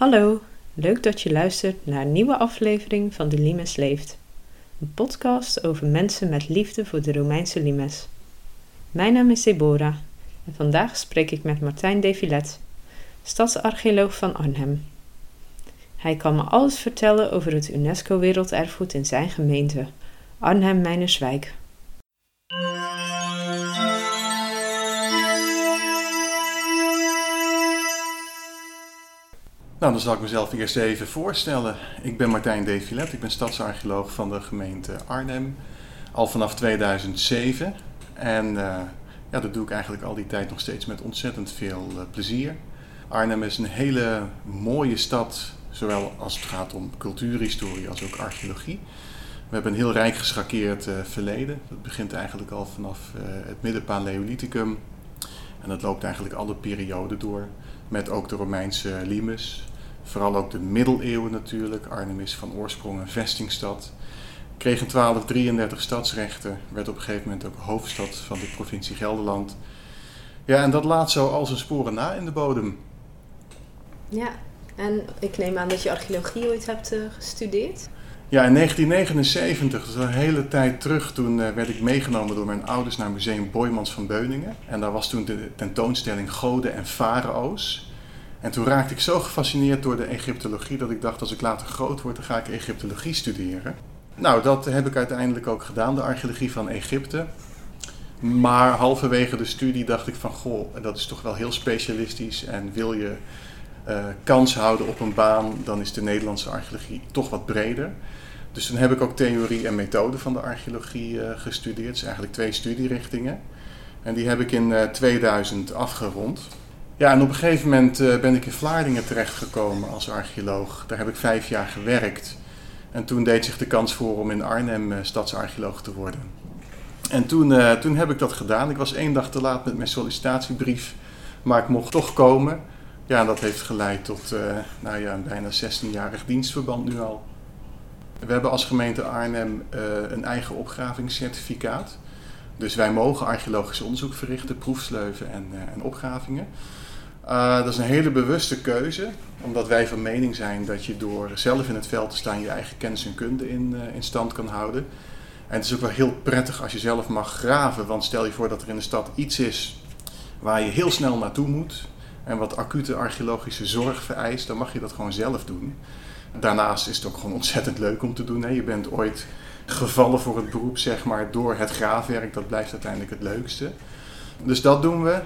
Hallo, leuk dat je luistert naar een nieuwe aflevering van De Limes Leeft. Een podcast over mensen met liefde voor de Romeinse limes. Mijn naam is Deborah en vandaag spreek ik met Martijn Devilet, stadsarcheoloog van Arnhem. Hij kan me alles vertellen over het UNESCO Werelderfgoed in zijn gemeente, Arnhem-Meinerswijk. Nou, dan zal ik mezelf eerst even voorstellen. Ik ben Martijn Devilet, ik ben stadsarcheoloog van de gemeente Arnhem, al vanaf 2007. En uh, ja, dat doe ik eigenlijk al die tijd nog steeds met ontzettend veel uh, plezier. Arnhem is een hele mooie stad, zowel als het gaat om cultuurhistorie als ook archeologie. We hebben een heel rijk geschakeerd uh, verleden. Dat begint eigenlijk al vanaf het middenpaleolithicum. En dat loopt eigenlijk alle perioden door. Met ook de Romeinse limes, Vooral ook de middeleeuwen natuurlijk. Arnhem is van oorsprong een vestingstad. Kreeg in 1233 stadsrechten. Werd op een gegeven moment ook hoofdstad van de provincie Gelderland. Ja, en dat laat zo al zijn sporen na in de bodem. Ja, en ik neem aan dat je archeologie ooit hebt uh, gestudeerd. Ja, in 1979, dat is een hele tijd terug, toen uh, werd ik meegenomen door mijn ouders naar Museum Boymans van Beuningen. En daar was toen de tentoonstelling Goden en Farao's. En toen raakte ik zo gefascineerd door de Egyptologie dat ik dacht als ik later groot word, dan ga ik Egyptologie studeren. Nou, dat heb ik uiteindelijk ook gedaan, de archeologie van Egypte. Maar halverwege de studie dacht ik van, goh, dat is toch wel heel specialistisch. En wil je uh, kans houden op een baan, dan is de Nederlandse archeologie toch wat breder. Dus toen heb ik ook theorie en methode van de archeologie uh, gestudeerd. Zijn eigenlijk twee studierichtingen. En die heb ik in uh, 2000 afgerond. Ja, en op een gegeven moment uh, ben ik in Vlaardingen terechtgekomen als archeoloog. Daar heb ik vijf jaar gewerkt. En toen deed zich de kans voor om in Arnhem uh, stadsarcheoloog te worden. En toen, uh, toen heb ik dat gedaan. Ik was één dag te laat met mijn sollicitatiebrief, maar ik mocht toch komen. Ja, dat heeft geleid tot nou ja, een bijna 16-jarig dienstverband nu al. We hebben als gemeente Arnhem een eigen opgravingscertificaat. Dus wij mogen archeologisch onderzoek verrichten, proefsleuven en, en opgravingen. Uh, dat is een hele bewuste keuze, omdat wij van mening zijn dat je door zelf in het veld te staan je eigen kennis en kunde in, uh, in stand kan houden. En het is ook wel heel prettig als je zelf mag graven, want stel je voor dat er in de stad iets is waar je heel snel naartoe moet en wat acute archeologische zorg vereist, dan mag je dat gewoon zelf doen. Daarnaast is het ook gewoon ontzettend leuk om te doen. Hè? Je bent ooit gevallen voor het beroep, zeg maar, door het graafwerk. Dat blijft uiteindelijk het leukste. Dus dat doen we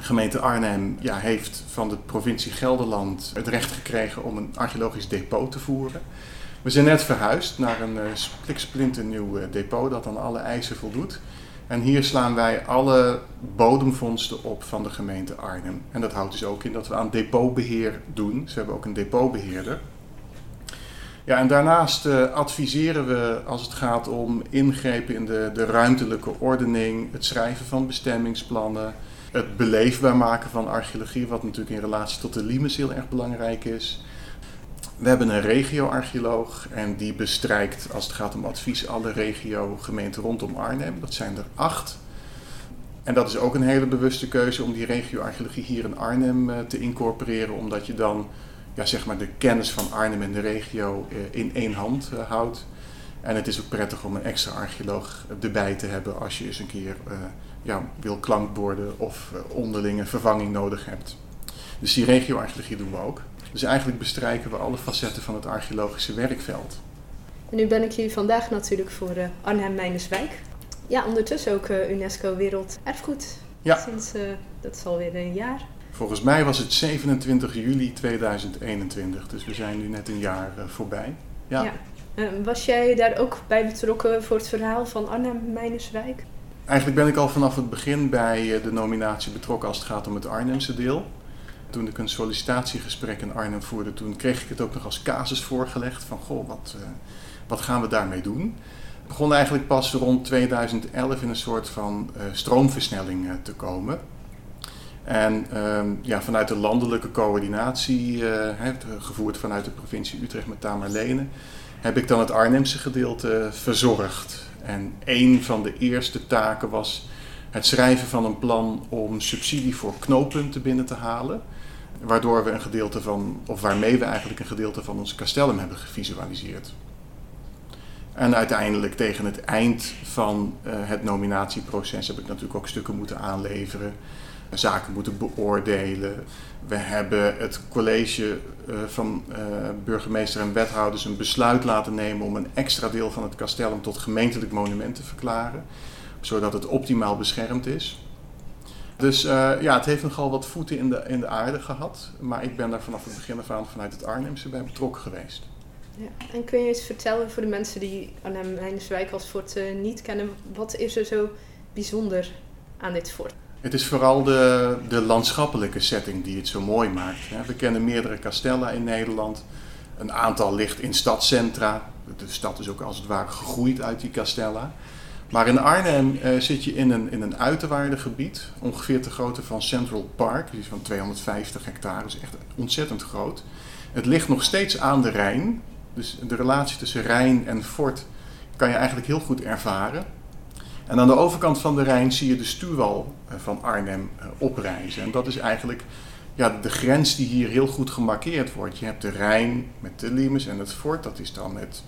gemeente Arnhem ja, heeft van de provincie Gelderland het recht gekregen om een archeologisch depot te voeren. We zijn net verhuisd naar een uh, nieuw uh, depot dat aan alle eisen voldoet. En hier slaan wij alle bodemvondsten op van de gemeente Arnhem. En dat houdt dus ook in dat we aan depotbeheer doen. Ze hebben ook een depotbeheerder. Ja, en daarnaast uh, adviseren we als het gaat om ingrepen in de, de ruimtelijke ordening, het schrijven van bestemmingsplannen, het beleefbaar maken van archeologie, wat natuurlijk in relatie tot de limes heel erg belangrijk is. We hebben een regio-archeoloog en die bestrijkt als het gaat om advies alle regio-gemeenten rondom Arnhem. Dat zijn er acht. En dat is ook een hele bewuste keuze om die regio-archeologie hier in Arnhem uh, te incorporeren, omdat je dan ja, zeg maar de kennis van Arnhem en de regio uh, in één hand uh, houdt. En het is ook prettig om een extra archeoloog erbij te hebben als je eens een keer ja, wil klankborden of uh, onderlinge vervanging nodig hebt. Dus die regio-archeologie doen we ook. Dus eigenlijk bestrijken we alle facetten van het archeologische werkveld. En nu ben ik hier vandaag natuurlijk voor uh, Arnhem-Meinerswijk. Ja, ondertussen ook uh, UNESCO Werelderfgoed. Ja. Sinds, dat is alweer een jaar. Volgens mij was het 27 juli 2021, dus we zijn nu net een jaar voorbij. Ja. ja. Was jij daar ook bij betrokken voor het verhaal van Arnhem-Meinerswijk? Eigenlijk ben ik al vanaf het begin bij eh, de nominatie betrokken als het gaat om het Arnhemse deel. Toen ik een sollicitatiegesprek in Arnhem voerde, toen kreeg ik het ook nog als casus voorgelegd van goh, wat, uh, wat gaan we daarmee doen? Het begon eigenlijk pas rond 2011 in een soort van uh, stroomversnelling te komen. En uh, ja, vanuit de landelijke coördinatie, gevoerd vanuit de provincie Utrecht met Tamerlene, heb ik dan het Arnhemse gedeelte verzorgd. En een van de eerste taken was het schrijven van een plan om subsidie voor knooppunten binnen te halen. Waardoor we een gedeelte van, of waarmee we eigenlijk een gedeelte van ons castellum hebben gevisualiseerd. En uiteindelijk tegen het eind van uh, het nominatieproces heb ik natuurlijk ook stukken moeten aanleveren, zaken moeten beoordelen. We hebben het college uh, van uh, burgemeester en wethouders een besluit laten nemen om een extra deel van het castellum tot gemeentelijk monument te verklaren, zodat het optimaal beschermd is. Dus ja, het heeft nogal wat voeten in de, in de aarde gehad, maar ik ben daar vanaf het begin af vanuit het Arnhemse bij betrokken geweest. Ja. En kun je eens vertellen voor de mensen die Arnhem-Heinerswijk als fort niet kennen, wat is er zo bijzonder aan dit fort? Het is vooral de, de landschappelijke setting die het zo mooi maakt. We kennen meerdere kastellen in Nederland. Een aantal ligt in stadcentra. De stad is ook als het ware gegroeid uit die kastella. Maar in Arnhem uh, zit je in een, in een ongeveer te grootte van Central Park. Die is van 250 hectare, is echt ontzettend groot. Het ligt nog steeds aan de Rijn, dus de relatie tussen Rijn en fort kan je eigenlijk heel goed ervaren. En aan de overkant van de Rijn zie je de stuwwal eh, van Arnhem eh, oprijzen. En dat is eigenlijk ja, de grens die hier heel goed gemarkeerd wordt. Je hebt de Rijn met de Limes en het fort, dat is dan het,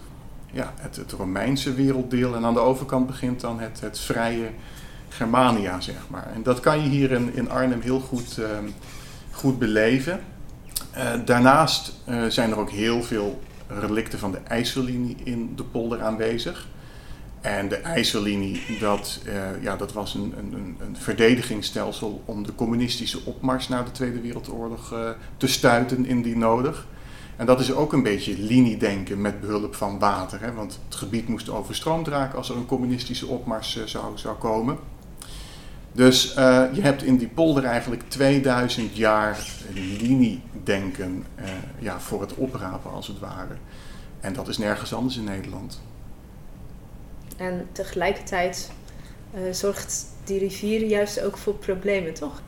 ja, het, Romeinse werelddeel. En aan de overkant begint dan het, het vrije Germania, zeg maar. En dat kan je hier in, in Arnhem heel goed, uh, goed beleven. Uh, daarnaast zijn er ook heel veel relicten van de IJssellinie in de polder aanwezig. En de IJssellinie, dat, uh, ja, dat was een, een, een verdedigingsstelsel om de communistische opmars na de Tweede Wereldoorlog uh, te stuiten indien nodig. En dat is ook een beetje liniedenken met behulp van water. Hè, want het gebied moest overstroomd raken als er een communistische opmars uh, zou, zou komen. Dus je hebt in die polder eigenlijk 2000 jaar liniedenken ja, voor het oprapen als het ware. En dat is nergens anders in Nederland. En tegelijkertijd uh, zorgt die rivier juist ook voor problemen, toch?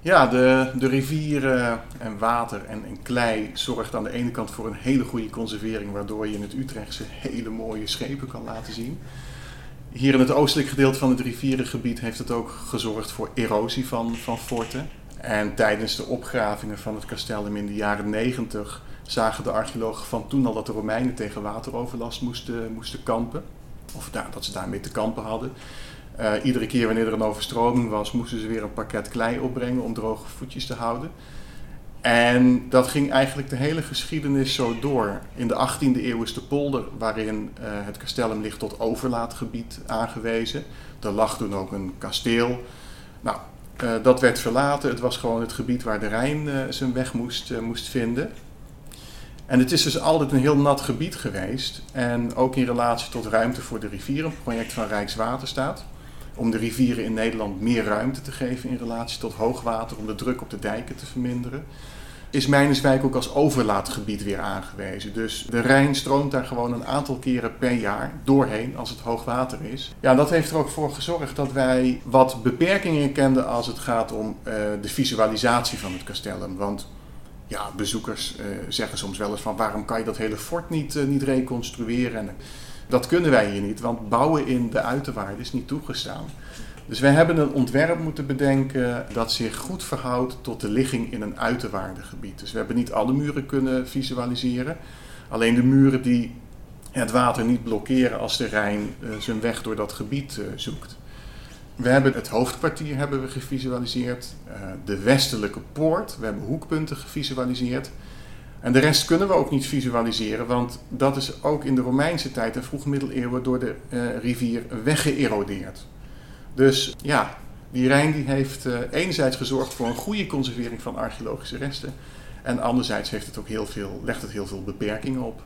Ja, de, de rivieren en water en, klei zorgt aan de ene kant voor een hele goede conservering, waardoor je in het Utrechtse hele mooie schepen kan laten zien. Hier in het oostelijk gedeelte van het rivierengebied heeft het ook gezorgd voor erosie van, van forten. En tijdens de opgravingen van het castellum in de jaren 90 zagen de archeologen van toen al dat de Romeinen tegen wateroverlast moesten, moesten kampen. Of dat ze daarmee te kampen hadden. Uh, iedere keer wanneer er een overstroming was, moesten ze weer een pakket klei opbrengen om droge voetjes te houden. En dat ging eigenlijk de hele geschiedenis zo door. In de 18e eeuw is de polder waarin uh, het castellum ligt tot overlaatgebied aangewezen. Er lag toen ook een kasteel. Nou, uh, dat werd verlaten. Het was gewoon het gebied waar de Rijn zijn weg moest, moest vinden. En het is dus altijd een heel nat gebied geweest. En ook in relatie tot ruimte voor de rivieren, een project van Rijkswaterstaat. Om de rivieren in Nederland meer ruimte te geven in relatie tot hoogwater, om de druk op de dijken te verminderen. Is Mijnerswijk ook als overlaatgebied weer aangewezen. Dus de Rijn stroomt daar gewoon een aantal keren per jaar doorheen als het hoogwater is. Ja, dat heeft er ook voor gezorgd dat wij wat beperkingen kenden als het gaat om uh, de visualisatie van het castellum. Want ja, bezoekers uh, zeggen soms wel eens van waarom kan je dat hele fort niet, uh, niet reconstrueren? En dat kunnen wij hier niet, want bouwen in de uiterwaarden is niet toegestaan. Dus wij hebben een ontwerp moeten bedenken dat zich goed verhoudt tot de ligging in een uiterwaardengebied. Dus we hebben niet alle muren kunnen visualiseren. Alleen de muren die het water niet blokkeren als de Rijn zijn weg door dat gebied zoekt. We hebben het hoofdkwartier hebben we gevisualiseerd, uh, de westelijke poort, we hebben hoekpunten gevisualiseerd. En de rest kunnen we ook niet visualiseren, want dat is ook in de Romeinse tijd en vroege middeleeuwen door de uh, rivier weggeërodeerd. Dus ja, die Rijn die heeft uh, enerzijds gezorgd voor een goede conservering van archeologische resten. En anderzijds heeft het ook heel veel, legt het heel veel beperkingen op.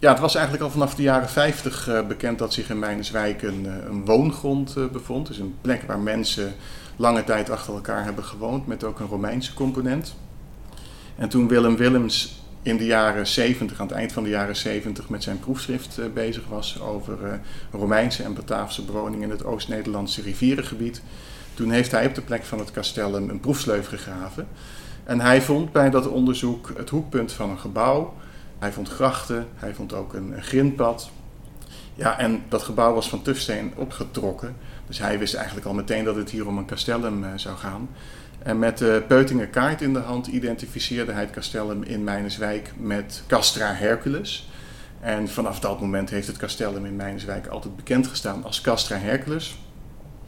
Ja, het was eigenlijk al vanaf de jaren 50 uh, bekend dat zich in Mijnerswijk een, uh, een woongrond uh, bevond. Dus een plek waar mensen lange tijd achter elkaar hebben gewoond, met ook een Romeinse component. En toen Willem Willems in de jaren 70, aan het eind van de jaren 70, met zijn proefschrift bezig was over Romeinse en Bataafse bewoning in het Oost-Nederlandse rivierengebied, toen heeft hij op de plek van het kasteel een, een proefsleuf gegraven. En hij vond bij dat onderzoek het hoekpunt van een gebouw hij vond grachten, hij vond ook een, grindpad. Ja, en dat gebouw was van tufsteen opgetrokken. Dus hij wist eigenlijk al meteen dat het hier om een castellum uh, zou gaan. En met de Peutinger kaart in de hand identificeerde hij het castellum in Mijneswijk met Castra Hercules. En vanaf dat moment heeft het castellum in Mijneswijk altijd bekend gestaan als Castra Hercules.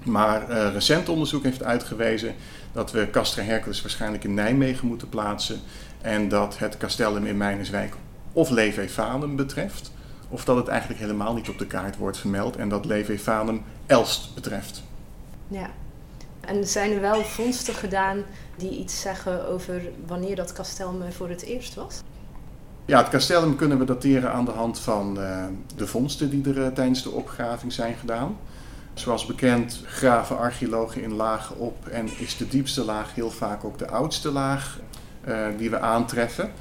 Maar uh, recent onderzoek heeft uitgewezen dat we Castra Hercules waarschijnlijk in Nijmegen moeten plaatsen. En dat het castellum in Mijneswijk of Levefanum betreft, of dat het eigenlijk helemaal niet op de kaart wordt vermeld en dat Levefanum Elst betreft. Ja, en zijn er wel vondsten gedaan die iets zeggen over wanneer dat castellum voor het eerst was? Ja, het castellum kunnen we dateren aan de hand van uh, de vondsten die er uh, tijdens de opgraving zijn gedaan. Zoals bekend graven archeologen in lagen op en is de diepste laag heel vaak ook de oudste laag uh, die we aantreffen.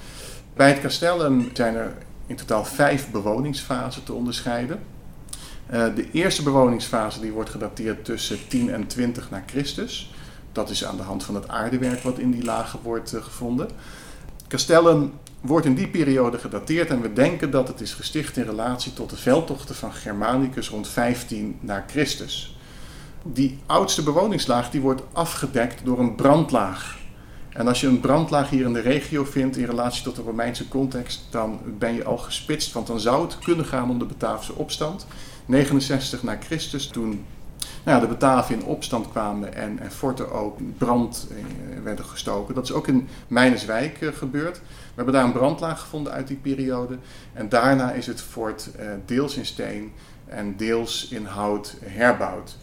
Bij het castellum zijn er in totaal vijf bewoningsfasen te onderscheiden. Uh, de eerste bewoningsfase die wordt gedateerd tussen 10 en 20 na Christus. Dat is aan de hand van het aardewerk wat in die lagen wordt uh, gevonden. Castellum wordt in die periode gedateerd en we denken dat het is gesticht in relatie tot de veldtochten van Germanicus rond 15 na Christus. Die oudste bewoningslaag die wordt afgedekt door een brandlaag. En als je een brandlaag hier in de regio vindt in relatie tot de Romeinse context, dan ben je al gespitst, want dan zou het kunnen gaan om de Bataafse opstand. 69 na Christus, toen nou ja, de Bataven in opstand kwamen en, en forten ook brand eh, werden gestoken. Dat is ook in Mijneswijk eh, gebeurd. We hebben daar een brandlaag gevonden uit die periode. En daarna is het fort eh, deels in steen en deels in hout herbouwd.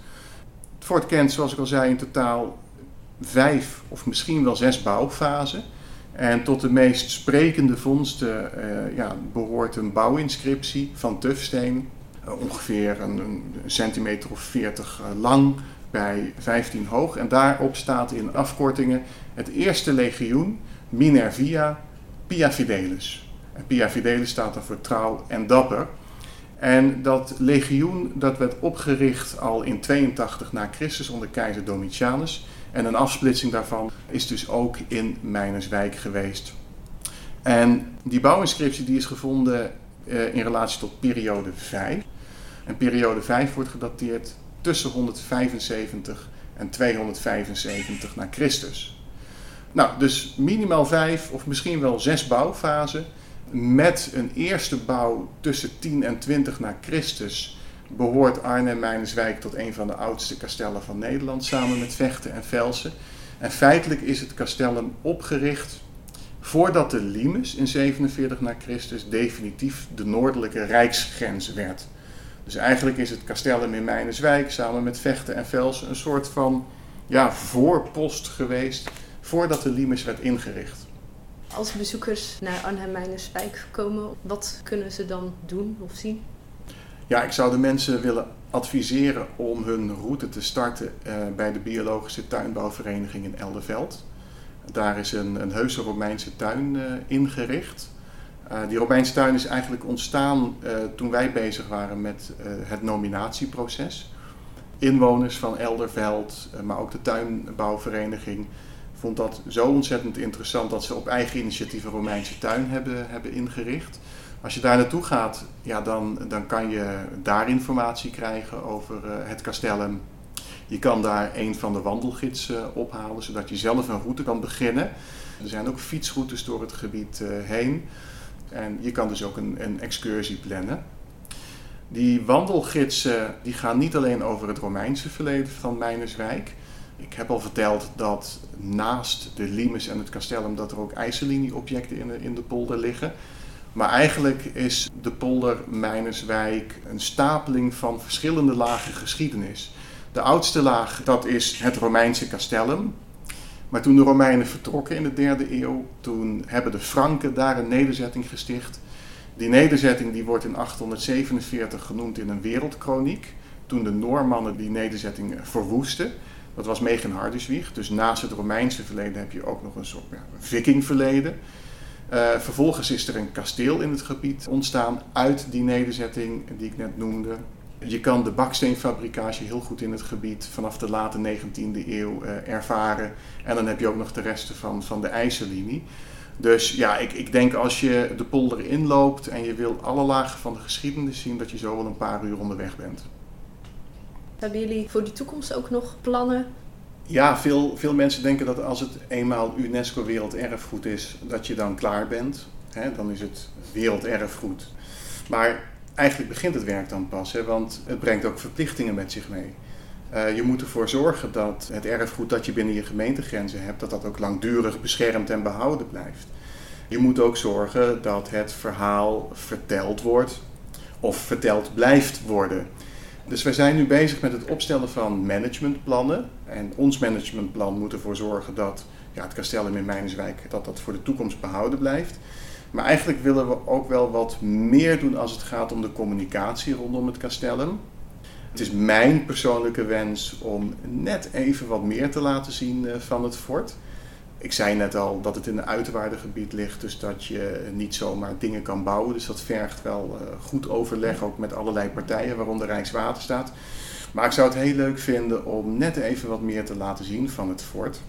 Het fort kent, zoals ik al zei, in totaal vijf of misschien wel zes bouwfasen. En tot de meest sprekende vondsten uh, ja, behoort een bouwinscriptie van tufsteen eh, ongeveer een, een, centimeter of 40 eh, lang bij 15 hoog. En daarop staat in afkortingen het eerste legioen Minervia Pia Fidelis. En Pia Fidelis staat dan voor trouw en dapper. En dat legioen dat werd opgericht al in 82 na Christus onder keizer Domitianus. En een afsplitsing daarvan is dus ook in Mijnerswijk geweest. En die bouwinscriptie die is gevonden uh, in relatie tot periode 5. En periode 5 wordt gedateerd tussen 175 en 275 na Christus. Nou, dus minimaal vijf of misschien wel zes bouwfasen. Met een eerste bouw tussen 10 en 20 na Christus behoort Arnhem-Mijneswijk tot een van de oudste kastellen van Nederland, samen met Vechten en Velsen. En feitelijk is het castellum opgericht voordat de Limes in 47 na Christus definitief de noordelijke rijksgrens werd. Dus eigenlijk is het Castellum in Mijneswijk samen met Vechten en Velsen een soort van ja, voorpost geweest voordat de Limes werd ingericht. Als bezoekers naar Arnhem-Mijneswijk komen, wat kunnen ze dan doen of zien? Ja, ik zou de mensen willen adviseren om hun route te starten uh, bij de Biologische Tuinbouwvereniging in Elderveld. Daar is een, een heuse Romeinse tuin uh, ingericht. Uh, die Romeinse tuin is eigenlijk ontstaan toen wij bezig waren met het nominatieproces. Inwoners van Elderveld, maar ook de tuinbouwvereniging, vond dat zo ontzettend interessant dat ze op eigen initiatief een Romeinse tuin hebben, hebben ingericht. Als je daar naartoe gaat, ja, dan, dan kan je daar informatie krijgen over het castellum. Je kan daar een van de wandelgidsen ophalen, zodat je zelf een route kan beginnen. Er zijn ook fietsroutes door het gebied heen. En je kan dus ook een, een excursie plannen. Die wandelgidsen die gaan niet alleen over het Romeinse verleden van Mijnerswijk. Ik heb al verteld dat naast de limes en het castellum dat er ook ijzerlinieobjecten in in de polder liggen. Maar eigenlijk is de polder Mijnerswijk een stapeling van verschillende lagen geschiedenis. De oudste laag dat is het Romeinse castellum. Maar toen de Romeinen vertrokken in de derde eeuw, toen hebben de Franken daar een nederzetting gesticht. Die nederzetting die wordt in 847 genoemd in een wereldkroniek. Toen de Noormannen die nederzetting verwoesten. Dat was Megenhardeswieg. Dus naast het Romeinse verleden heb je ook nog een soort ja, vikingverleden. Uh, vervolgens is er een kasteel in het gebied ontstaan uit die nederzetting die ik net noemde. Je kan de baksteenfabricage heel goed in het gebied vanaf de late 19e eeuw uh, ervaren. En dan heb je ook nog de resten van, van de ijzerlinie. Dus ja, ik, ik denk als je de polder inloopt en je wil alle lagen van de geschiedenis zien, dat je zo wel een paar uur onderweg bent. Hebben jullie voor de toekomst ook nog plannen? Ja, veel, veel mensen denken dat als het eenmaal UNESCO Werelderfgoed is, dat je dan klaar bent. Dan is het werelderfgoed. Maar eigenlijk begint het werk dan pas, want het brengt ook verplichtingen met zich mee. Uh, je moet ervoor zorgen dat het erfgoed dat je binnen je gemeentegrenzen hebt, dat dat ook langdurig beschermd en behouden blijft. Je moet ook zorgen dat het verhaal verteld wordt of verteld blijft worden. Dus wij zijn nu bezig met het opstellen van managementplannen. En ons managementplan moet ervoor zorgen dat ja, het kasteel in Mijnerswijk dat dat voor de toekomst behouden blijft. Maar eigenlijk willen we ook wel wat meer doen als het gaat om de communicatie rondom het castellum. Het is mijn persoonlijke wens om net even wat meer te laten zien eh, van het fort. Ik zei net al dat het in een uitwaardegebied ligt, dus dat je niet zomaar dingen kan bouwen. Dus dat vergt wel eh, goed overleg, ook met allerlei partijen, waaronder Rijkswaterstaat. Maar ik zou het heel leuk vinden om net even wat meer te laten zien van het fort.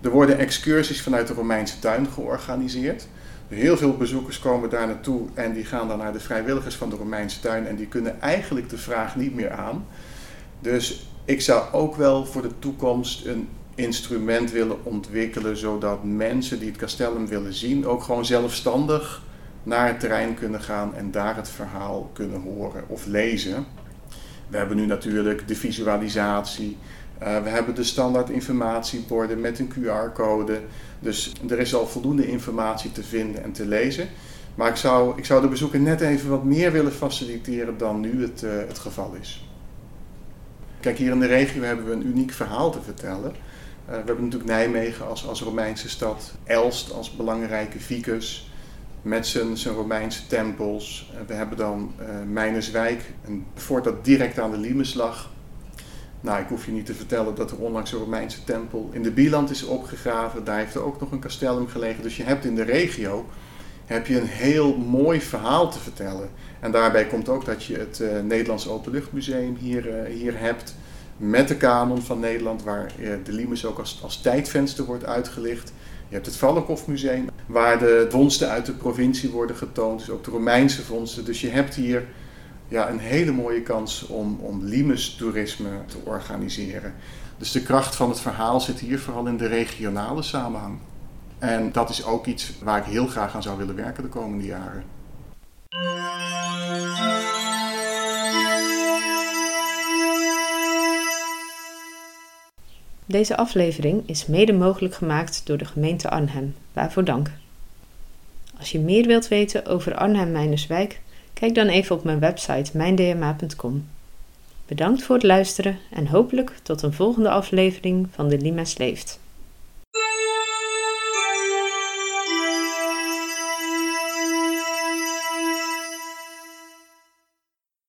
Er worden excursies vanuit de Romeinse tuin georganiseerd. Heel veel bezoekers komen daar naartoe en die gaan dan naar de vrijwilligers van de Romeinse tuin en die kunnen eigenlijk de vraag niet meer aan. Dus ik zou ook wel voor de toekomst een instrument willen ontwikkelen, zodat mensen die het castellum willen zien ook gewoon zelfstandig naar het terrein kunnen gaan en daar het verhaal kunnen horen of lezen. We hebben nu natuurlijk de visualisatie, uh, we hebben de standaard informatieborden met een QR-code. Dus er is al voldoende informatie te vinden en te lezen. Maar ik zou, ik zou de bezoeker net even wat meer willen faciliteren dan nu het, uh, het geval is. Kijk, hier in de regio hebben we een uniek verhaal te vertellen. Uh, we hebben natuurlijk Nijmegen als, als Romeinse stad, Elst als belangrijke vicus met zijn, zijn Romeinse tempels. Uh, we hebben dan uh, Mijnerswijk, een fort dat direct aan de Limes lag. Nou, ik hoef je niet te vertellen dat er onlangs een Romeinse tempel in de Bieland is opgegraven. Daar heeft er ook nog een castellum gelegen. Dus je hebt in de regio heb je een heel mooi verhaal te vertellen. En daarbij komt ook dat je het uh, Nederlands Openluchtmuseum hier, hier hebt. Met de kanon van Nederland, waar uh, de Limes ook als, als tijdvenster wordt uitgelicht. Je hebt het Vallenhof-museum, waar de vondsten uit de provincie worden getoond. Dus ook de Romeinse vondsten. Dus je hebt hier ja, een hele mooie kans om, om Limes-toerisme te organiseren. Dus de kracht van het verhaal zit hier vooral in de regionale samenhang. En dat is ook iets waar ik heel graag aan zou willen werken de komende jaren. Deze aflevering is mede mogelijk gemaakt door de gemeente Arnhem. Waarvoor dank. Als je meer wilt weten over Arnhem-Mijnerswijk, Kijk dan even op mijn website mijndma.com. Bedankt voor het luisteren en hopelijk tot een volgende aflevering van de Limes Leeft.